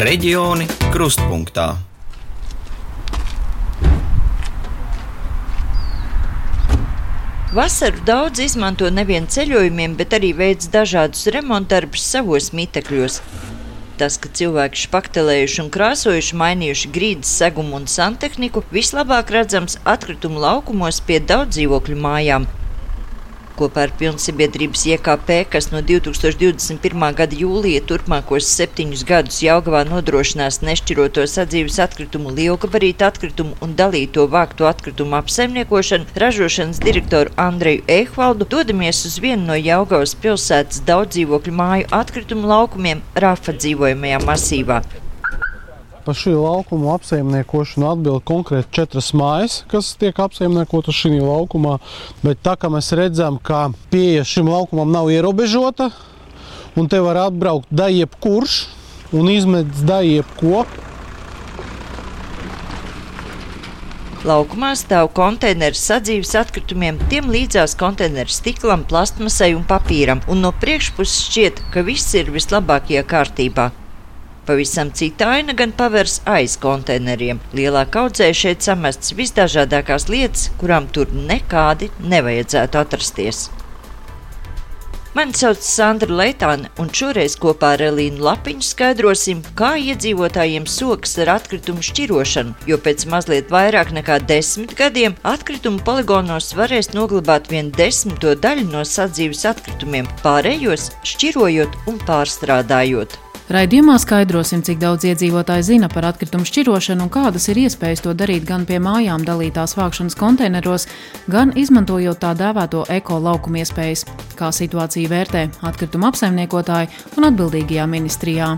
Reģioni krustpunktā. Vasaru daudz izmanto nevien ceļojumiem, bet arī veids dažādus remontdarbus savos mitekļos. Tas, ka cilvēki špaktelējuši un krāsojuši, mainījuši grīdas segumu un santehniku, vislabāk redzams atkritumu laukumos pie daudz dzīvokļu mājām, kopā ar pilnsabiedrības IKP, kas no 2021. gada jūlija turpmākos septiņus gadus Jaugavā nodrošinās nešķiroto sadzīves atkritumu, lielgabarītu atkritumu un dalīto vāktu atkritumu apsaimniekošanu, ražošanas direktoru Andreju Ehvaldu dodamies uz vienu no Jaugavas pilsētas daudzdzīvokļu māju atkritumu laukumiem Rafa dzīvojamajā masīvā. Par šī laukuma apsaimniekošanu atbild konkrēti četras mājas, kas tiek apsaimniekotas šajā laukumā. Bet tā kā mēs redzam, ka pieeja šim laukumam nav ierobežota, un te var atbraukt da jebkurš un izmet da jebko. Laukumā stāv konteineris sadzīves atkritumiem, tiem līdzās konteineris stiklam, plastmasai un papīram, un no priekšpuses šķiet, ka viss ir vislabākajā kārtībā. Pavisam cita aina gan pavērs aiz konteineriem. Lielā kaudzē šeit samestas visdažādākās lietas, kurām tur nekādi nevajadzētu atrasties. Mani sauc Sandra Leitāne, un šoreiz kopā ar Elīnu Lapiņu skaidrosim, kā iedzīvotājiem sokas ar atkritumu šķirošanu, jo pēc mazliet vairāk nekā desmit gadiem atkritumu poligonos varēs noglabāt vien desmito daļu no sadzīves atkritumiem, pārējos šķirojot un pārstrādājot. Raidījumā skaidrosim, cik daudz iedzīvotāji zina par atkritumu šķirošanu un kādas ir iespējas to darīt gan pie mājām dalītās vākšanas konteineros, gan izmantojot tā dēvēto eko laukumu iespējas, kā situāciju vērtē atkrituma apsaimniekotāji un atbildīgajā ministrijā.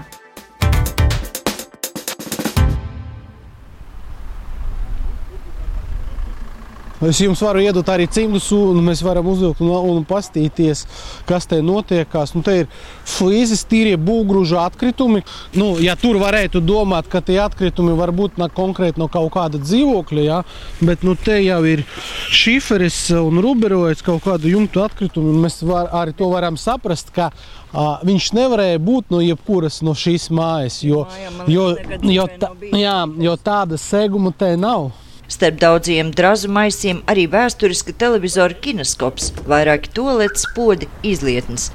Es jums varu iedot arī cimdus, un mēs varam uzvilkt un, un pastīties, kas te notiekās. Nu, te ir flīzes, tīrie būgruža atkritumi. Nu, ja tur varētu domāt, ka tie atkritumi var būt konkrēti no kaut kāda dzīvokļa, ja? bet nu, te jau ir šiferis un ruberojas kaut kādu jumtu atkritumu. Mēs var, arī to varam saprast, ka uh, viņš nevarēja būt no jebkuras no šīs mājas, jo, jo, jo, tā, jā, jo tāda seguma te nav. Starp daudziem drazu maisiem arī vēsturiska televizora kineskops, vairāki toaletes podi, izlietnes.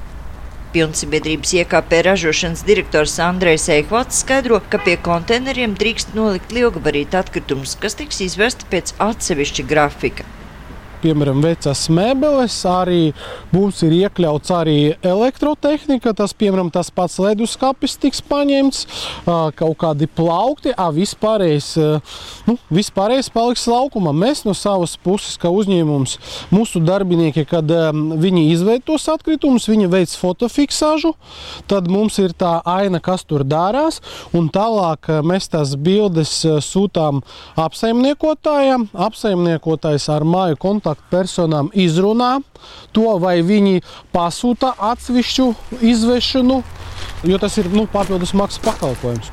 Pilnsabiedrības IKP ražošanas direktors Andrejs Eikvalds skaidro, ka pie konteineriem drīkst nolikt lielgabarītu atkritumus, kas tiks izvesti pēc atsevišķa grafika piemēram, vecas mēbeles, arī ir iekļauts arī elektrotehnika, tas, piemēram, tas pats leduskapis tiks paņemts, kaut kādi plaukti, a, vispārējais, nu, vispārējais paliks laukumā. Mēs no savas puses, kā uzņēmums, mūsu darbinieki, kad viņi izveidos atkritumus, viņi veic fotofiksāžu, tad mums ir tā aina, kas tur dārās, un tālāk mēs tās bildes sūtām apsaimniekotājiem, apsaimniekotājs ar māju kontaktu kontaktpersonām izrunā to, vai viņi pasūta atsevišķu izvešanu, jo tas ir nu, papildus maksas pakalpojums.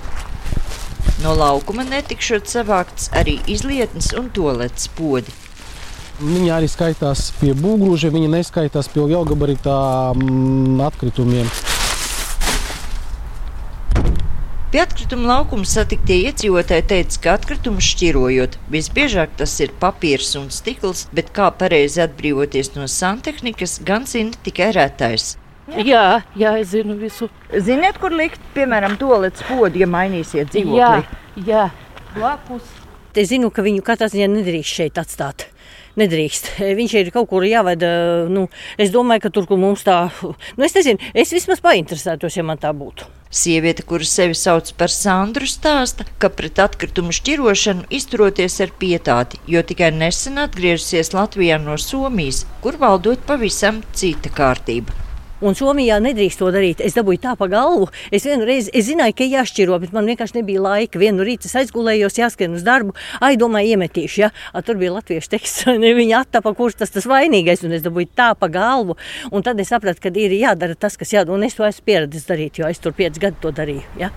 No laukuma netikšot savākts arī izlietnes un toaletes podi. Viņi arī skaitās pie būgruža, viņi neskaitās pie lielgabaritā mm, atkritumiem. Pie atkrituma laukuma satiktie iedzīvotāji teica, ka atkritumus šķirojot, visbiežāk tas ir papīrs un stikls, bet kā pareizi atbrīvoties no santehnikas, gan zina tikai rētājs. Jā, jā, es zinu visu. Ziniet, kur likt, piemēram, toaletes podu, ja mainīsiet dzīvokli? Jā, jā. blakus. Es zinu, ka viņu katrā ziņā nedrīkst šeit atstāt nedrīkst. Viņš ir kaut kur jāvada. Nu, es domāju, ka tur, kur mums tā, nu, es nezinu, es vismaz painteresētos, ja man tā būtu. Sieviete, kuras sevi sauc par Sandru, stāsta, ka pret atkritumu šķirošanu izturoties ar pietāti, jo tikai nesen atgriežusies Latvijā no Somijas, kur valdot pavisam cita kārtība. Un Somijā nedrīkst to darīt. Es dabūju tā pa galvu. Es vienreiz es zināju, ka jāšķiro, bet man vienkārši nebija laika. Vienu rītu aizgulējos, jāskrien uz darbu. Ai, domāju, iemetīšu. Ja? A, tur bija latviešu teksts, viņa attapa, kurš tas tas vainīgais. Un es dabūju tā pa galvu. Un tad es sapratu, ka ir jādara tas, kas jādara. Un es to esmu pieredzējis darīt, jo es tur piecus gadus to darīju. Ja?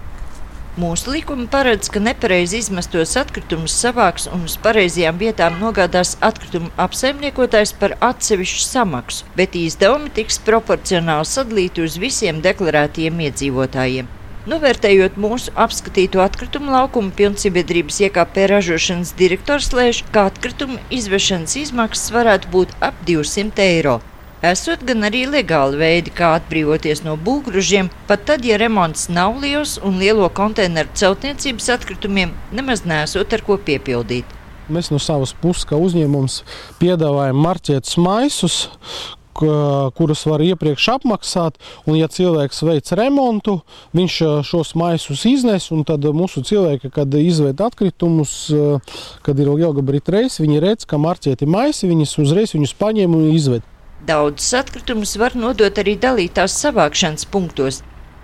Mūsu likumi paredz, ka nepareizi izmestos atkritumus savāks un uz pareizajām vietām nogādās atkritumu apsaimniekotājs par atsevišķu samaksu, bet izdevumi tiks proporcionāli sadalīti uz visiem deklarētiem iedzīvotājiem. Novērtējot mūsu apskatīto atkritumu laukumu, pilnsabiedrības IKP ražošanas direktors lēš, ka atkritumu izvešanas izmaksas varētu būt ap 200 eiro. Esot gan arī legāli veidi, kā atbrīvoties no būvgrūžiem, pat tad, ja remonts nav liels un lielo konteineru celtniecības atkritumiem nemaz nesot ar ko piepildīt. Mēs no savas puses, kā uzņēmums, piedāvājam marķētus maisus, kurus var iepriekš apmaksāt. Un, ja cilvēks veic remontu, viņš šos maisus iznes. Tad mūsu cilvēki, kad izved atkritumus, kad ir lielgabarita reizes, viņi redz, ka marķēti maisi, viņas uzreiz viņus paņem un izved. Daudzus atkritumus var nodot arī dalītās savākšanas punktos.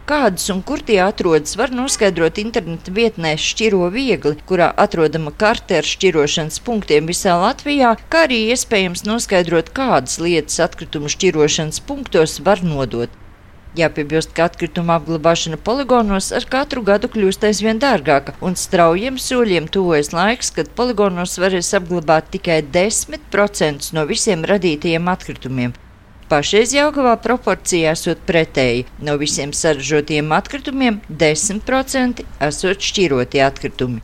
Kādus un kur tie atrodas, var noskaidrot interneta vietnē Šķiro viegli, kurā atrodama karte ar šķirošanas punktiem visā Latvijā, kā arī iespējams noskaidrot, kādas lietas atkritumu šķirošanas punktos var nodot. Jāpiebilst, ka atkrituma apglabāšana poligonos ar katru gadu kļūst aizvien dārgāka, un straujiem soļiem tuvojas laiks, kad poligonos varēs apglabāt tikai 10% no visiem radītajiem atkritumiem. Pašreiz Jāgavā proporcija esot pretēji. No visiem saražotiem atkritumiem 10% esot šķiroti atkritumi.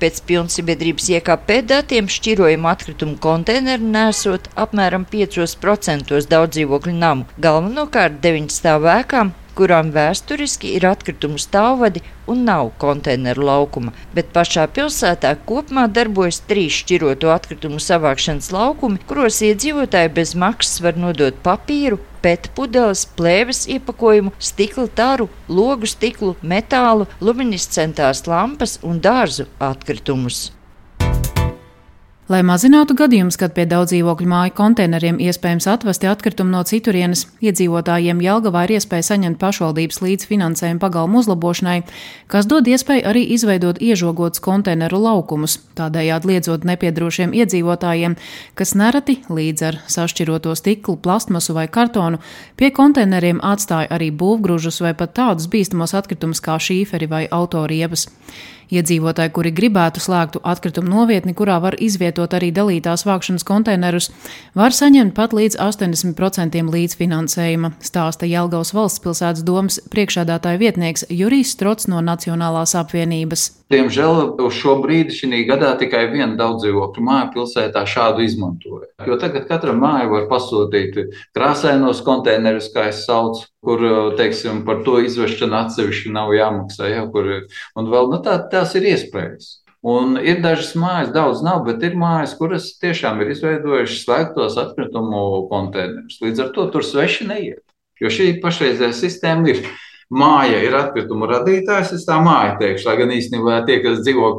Pēc pilnsabiedrības IKP datiem šķirojumu atkritumu konteineru nesot apmēram 5% daudz dzīvokļu namu, galvenokārt 9 stāvēkām, kurām vēsturiski ir atkritumu stāvvadi un nav konteineru laukuma, bet pašā pilsētā kopumā darbojas trīs šķiroto atkritumu savākšanas laukumi, kuros iedzīvotāji bez maksas var nodot papīru, pēta pudeles, plēves iepakojumu, stikla taru, logu stiklu, metālu, luminiscentās lampas un dārzu atkritumus. Lai mazinātu gadījumus, kad pie daudz dzīvokļu māju konteineriem iespējams atvesti atkritumu no citurienes, iedzīvotājiem Jelgavā ir iespēja saņemt pašvaldības līdzfinansējumu pagalmu uzlabošanai, kas dod iespēju arī izveidot iežogotus konteineru laukumus, tādējādi liedzot nepiedrošiem iedzīvotājiem, kas nereti līdz ar sašķiroto stiklu, plastmasu vai kartonu pie konteineriem atstāja arī būvgrūžus vai pat tādus bīstamos atkritumus kā šīferi vai autoriepas. Iedzīvotāji, kuri gribētu slēgtu atkritumu novietni, kurā var izvietot arī dalītās vākšanas konteinerus, var saņemt pat līdz 80% līdzfinansējuma, stāsta Jelgavas valsts pilsētas domas priekšādātāja vietnieks Jurijs Strots no Nacionālās apvienības. Diemžēl uz šo brīdi šī gadā tikai viena daudzdzīvokļu māja pilsētā šādu izmantoja. Jo tagad katra māja var pasūtīt krāsainos konteinerus, kā es saucu, kur teiksim, par to izvešanu atsevišķi nav jāmaksā. Ja, kur, un vēl nu, tā, tās ir iespējas. Un ir dažas mājas, daudz nav, bet ir mājas, kuras tiešām ir izveidojušas slēgtos atkritumu konteinerus. Līdz ar to tur sveši neiet. Jo šī pašreizējā sistēma ir māja ir atkritumu radītājs, es tā māju teikšu, lai gan īstenībā tie, kas dzīvo,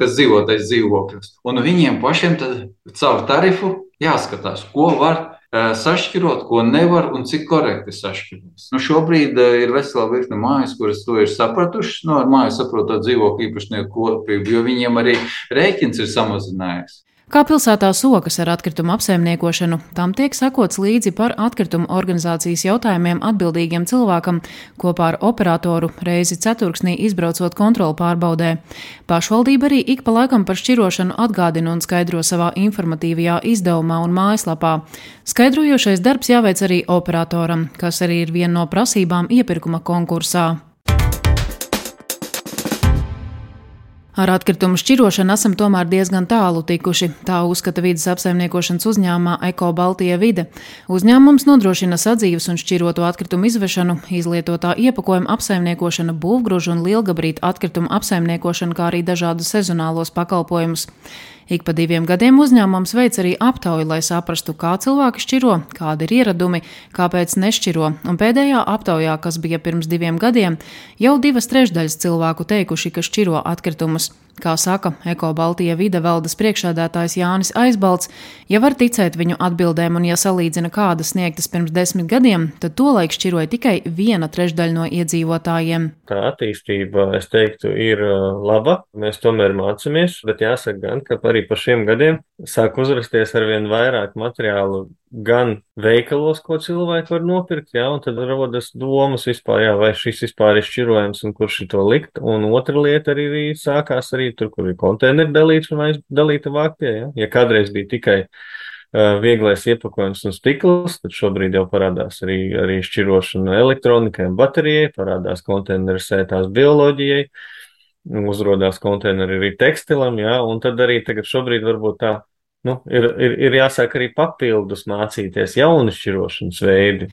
kas dzīvo tais dzīvokļus. Un viņiem pašiem tad caur tarifu jāskatās, ko var eh, sašķirot, ko nevar un cik korekti sašķiros. Nu, šobrīd eh, ir vesela virkne mājas, kuras to ir sapratušas, nu, ar māju saprotot dzīvokļu īpašnieku kopību, jo viņiem arī rēķins ir samazinājies. Kā pilsētā sokas ar atkritumu apsaimniekošanu, tam tiek sekots līdzi par atkritumu organizācijas jautājumiem atbildīgiem cilvēkam, kopā ar operatoru reizi ceturksnī izbraucot kontrolu pārbaudē. Pašvaldība arī ik pa laikam par šķirošanu atgādina un skaidro savā informatīvajā izdevumā un mājaslapā. Skaidrojošais darbs jāveic arī operatoram, kas arī ir viena no prasībām iepirkuma konkursā. Ar atkritumu šķirošanu esam tomēr diezgan tālu tikuši, tā uzskata vidas apsaimniekošanas uzņēmumā Eko Baltija vide. Uzņēmums nodrošina sadzīves un šķiroto atkritumu izvešanu, izlietotā iepakojuma apsaimniekošanu, būvgrūžu un lielgabrītu atkritumu apsaimniekošanu, kā arī dažādus sezonālos pakalpojumus. Ik pa diviem gadiem uzņēmums veic arī aptauju, lai saprastu, kā cilvēki šķiro, kādi ir ieradumi, kāpēc nešķiro. Un pēdējā aptaujā, kas bija pirms diviem gadiem, jau divas trešdaļas cilvēku teikuši, ka šķiro atkritumus. Kā saka Eko Baltija vide valdes priekšādātājs Jānis Aizbalts, ja var ticēt viņu atbildēm un ja salīdzina kādas sniegtas pirms desmit gadiem, tad tolaik šķiroja tikai viena trešdaļa no iedzīvotājiem. Tā attīstība, es teiktu, ir uh, laba. Mēs tomēr mācāmies, bet jāsaka gan, ka arī pa šiem gadiem sāk uzrasties ar vien vairāk materiālu gan veikalos, ko cilvēki var nopirkt, jā, un tad rodas domas vispār, jā, vai šis vispār ir šķirojams un kurš to likt. Un otra lieta arī sākās arī tur, kur ir konteineri dalīts un aizdalīta vāktie, jā. Ja kādreiz bija tikai vieglais iepakojums un stikls, tad šobrīd jau parādās arī, arī šķirošana elektronikai un baterijai, parādās konteineru sētās bioloģijai, uzrodās konteineri arī tekstilam, jā, un tad arī tagad šobrīd varbūt tā, nu, ir, ir, ir jāsāk arī papildus mācīties jaunu šķirošanas veidi.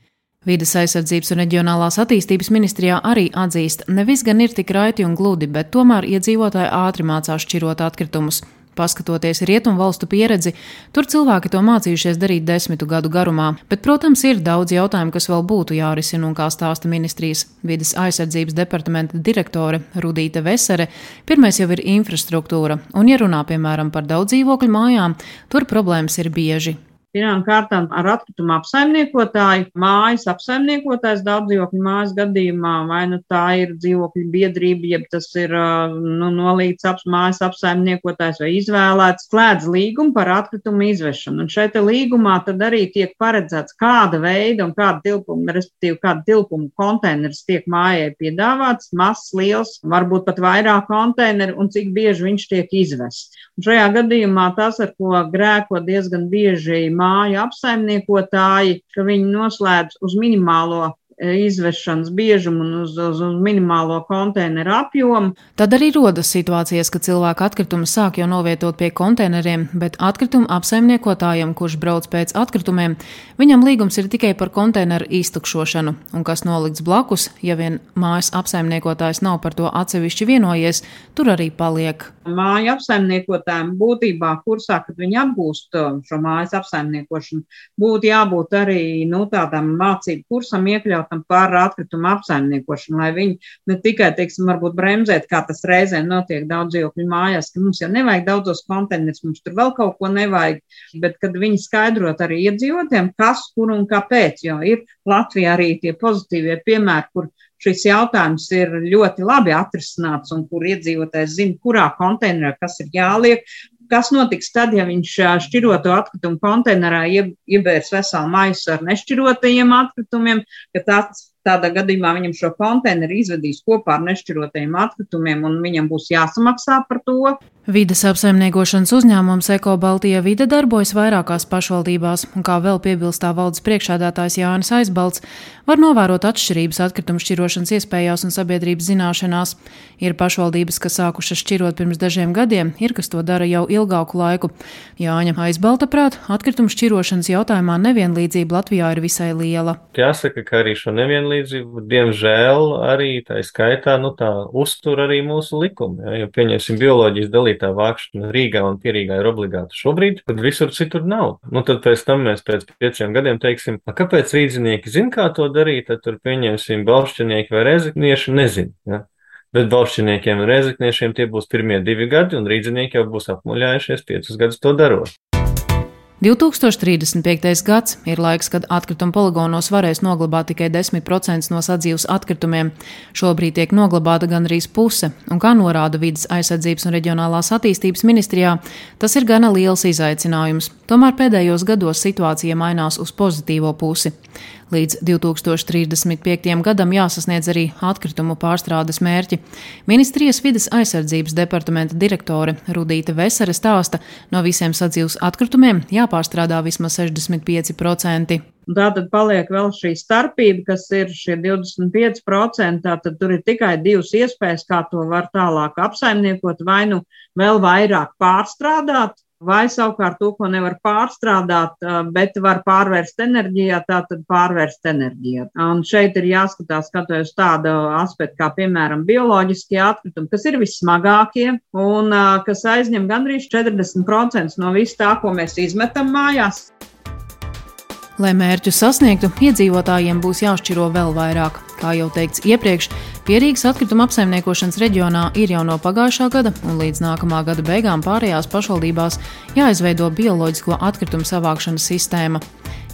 Vides aizsardzības un reģionālās attīstības ministrijā arī atzīst, ne viss gan ir tik raiti un gludi, bet tomēr iedzīvotāji ātri mācās šķirot atkritumus. Paskatoties rietumu valstu pieredzi, tur cilvēki to mācījušies darīt desmitu gadu garumā, bet, protams, ir daudz jautājumu, kas vēl būtu jārisina, un kā stāsta ministrijas vidas aizsardzības departamenta direktore Rudīta Vesere, pirmais jau ir infrastruktūra, un, ja runā piemēram par daudz dzīvokļu mājām, tur problēmas ir bieži. Pirmām kārtām ar atkritumu apsaimniekotāju, mājas apsaimniekotājs daudz dzīvokļu mājas gadījumā, vai nu tā ir dzīvokļu biedrība, jeb tas ir nu, nolīdz ap, mājas apsaimniekotājs vai izvēlēts, slēdz līgumu par atkritumu izvešanu. Un šeit līgumā tad arī tiek paredzēts, kāda veida un kāda tilpuma, respektīvi kāda tilpuma konteiners tiek mājai piedāvāts, mazs, liels, varbūt pat vairāk konteineru un cik bieži viņš tiek izvests. Un šajā gadījumā tas, ar ko grēko diezgan bieži māju apsaimniekotāji, ka viņi noslēdz uz minimālo izvešanas biežumu un uz, uz, uz minimālo konteineru apjomu. Tad arī rodas situācijas, ka cilvēku atkritumus sāk jau novietot pie konteineriem, bet atkritumu apsaimniekotājam, kurš brauc pēc atkritumiem, viņam līgums ir tikai par konteineru iztukšošanu, un kas nolikts blakus, ja vien mājas apsaimniekotājs nav par to atsevišķi vienojies, tur arī paliek. Māju apsaimniekotājiem būtībā kursā, kad viņi apgūst šo mājas apsaimniekošanu, būtu jābūt arī nu, tādam mācību kursam iekļaut pasākam par atkritumu apsaimniekošanu, lai viņi ne tikai, teiksim, varbūt bremzēt, kā tas reizē notiek daudz dzīvokļu mājās, ka mums jau nevajag daudzos konteinerus, mums tur vēl kaut ko nevajag, bet kad viņi skaidrot arī iedzīvotiem, kas, kur un kāpēc, jo ir Latvijā arī tie pozitīvie piemēri, kur šis jautājums ir ļoti labi atrisināts un kur iedzīvotājs zina, kurā konteinerā kas ir jāliek, kas notiks tad, ja viņš šķiroto atkritumu konteinerā iebērs veselu maisu ar nešķirotajiem atkritumiem, ka tāds Tādā gadījumā viņam šo konteineru izvedīs kopā ar nešķirotajiem atkritumiem, un viņam būs jāsamaksā par to. Vides apsaimniekošanas uzņēmums Eko Baltija vide darbojas vairākās pašvaldībās, un kā vēl piebilstā valdes priekšādātājs Jānis Aizbalts, var novērot atšķirības atkritumu šķirošanas iespējās un sabiedrības zināšanās. Ir pašvaldības, kas sākušas šķirot pirms dažiem gadiem, ir kas to dara jau ilgāku laiku. Jāņa Aizbalta prāt, atkritumu šķirošanas jautājumā nevienlīdzība Latvijā ir visai liela. Jāsaka, ka arī šo nevienlīdzību, diemžēl, arī tā skaitā, nu tā uztur arī mūsu likumi. Ja, jo pieņemsim bioloģijas dalītā vākšana Rīgā un Pierīgā ir obligāta šobrīd, tad visur citur nav. Nu, tad pēc tam mēs pēc pieciem gadiem teiksim, kāpēc rīznieki zina, kā to darīt, tad tur pieņemsim balšķinieki vai reziknieši nezin. Ja? Bet balšķiniekiem un rezekniešiem tie būs pirmie divi gadi, un rīznieki jau būs apmuļājušies piecus gadus to darot. 2035. gads ir laiks, kad atkrituma poligonos varēs noglabāt tikai 10% no sadzīves atkritumiem. Šobrīd tiek noglabāta gandrīz puse, un kā norāda vidas aizsardzības un reģionālās attīstības ministrijā, tas ir gana liels izaicinājums. Tomēr pēdējos gados situācija mainās uz pozitīvo pusi. Līdz 2035. gadam jāsasniedz arī atkritumu pārstrādes mērķi. Ministrijas vides aizsardzības departamenta direktore Rudīta Vesere stāsta, no visiem sadzīves atkritumiem jāpārstrādā vismaz 65%. Tā tad paliek vēl šī starpība, kas ir šie 25%. Tad tur ir tikai divas iespējas, kā to var tālāk apsaimniekot, vai nu vēl vairāk pārstrādāt, vai savukārt to, ko nevar pārstrādāt, bet var pārvērst enerģijā, tā tad pārvērst enerģijā. Un šeit ir jāskatās skatoties tādu aspektu, kā piemēram bioloģiskie atkritumi, kas ir vissmagākie un kas aizņem gandrīz 40% no visu tā, ko mēs izmetam mājās. Lai mērķu sasniegtu, iedzīvotājiem būs jāšķiro vēl vairāk. Kā jau teikts iepriekš, Pierīgas atkrituma apsaimniekošanas reģionā ir jau no pagājušā gada un līdz nākamā gada beigām pārējās pašvaldībās jāizveido bioloģisko atkritumu savākšanas sistēma.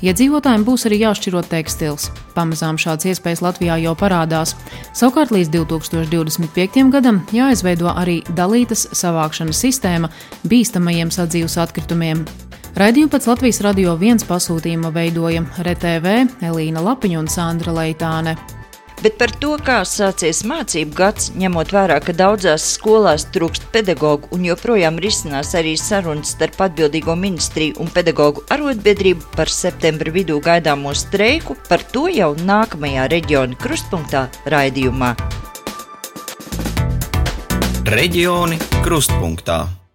Iedzīvotājiem būs arī jāšķiro tekstils. Pamazām šāds iespējas Latvijā jau parādās. Savukārt līdz 2025. gadam jāizveido arī dalītas savākšanas sistēma bīstamajiem sadzīves atkritumiem. Raidījumu pēc Latvijas radio viens pasūtījuma veidoja RTV Elīna Lapiņa un Sandra Leitāne. Bet par to, kā sācies mācību gads, ņemot vērā, ka daudzās skolās trūkst pedagoģu un joprojām risinās arī sarunas starp atbildīgo ministriju un pedagoģu arotbiedrību par septembra vidū gaidāmo streiku, par to jau nākamajā reģiona krustpunktā raidījumā. Reģioni krustpunktā.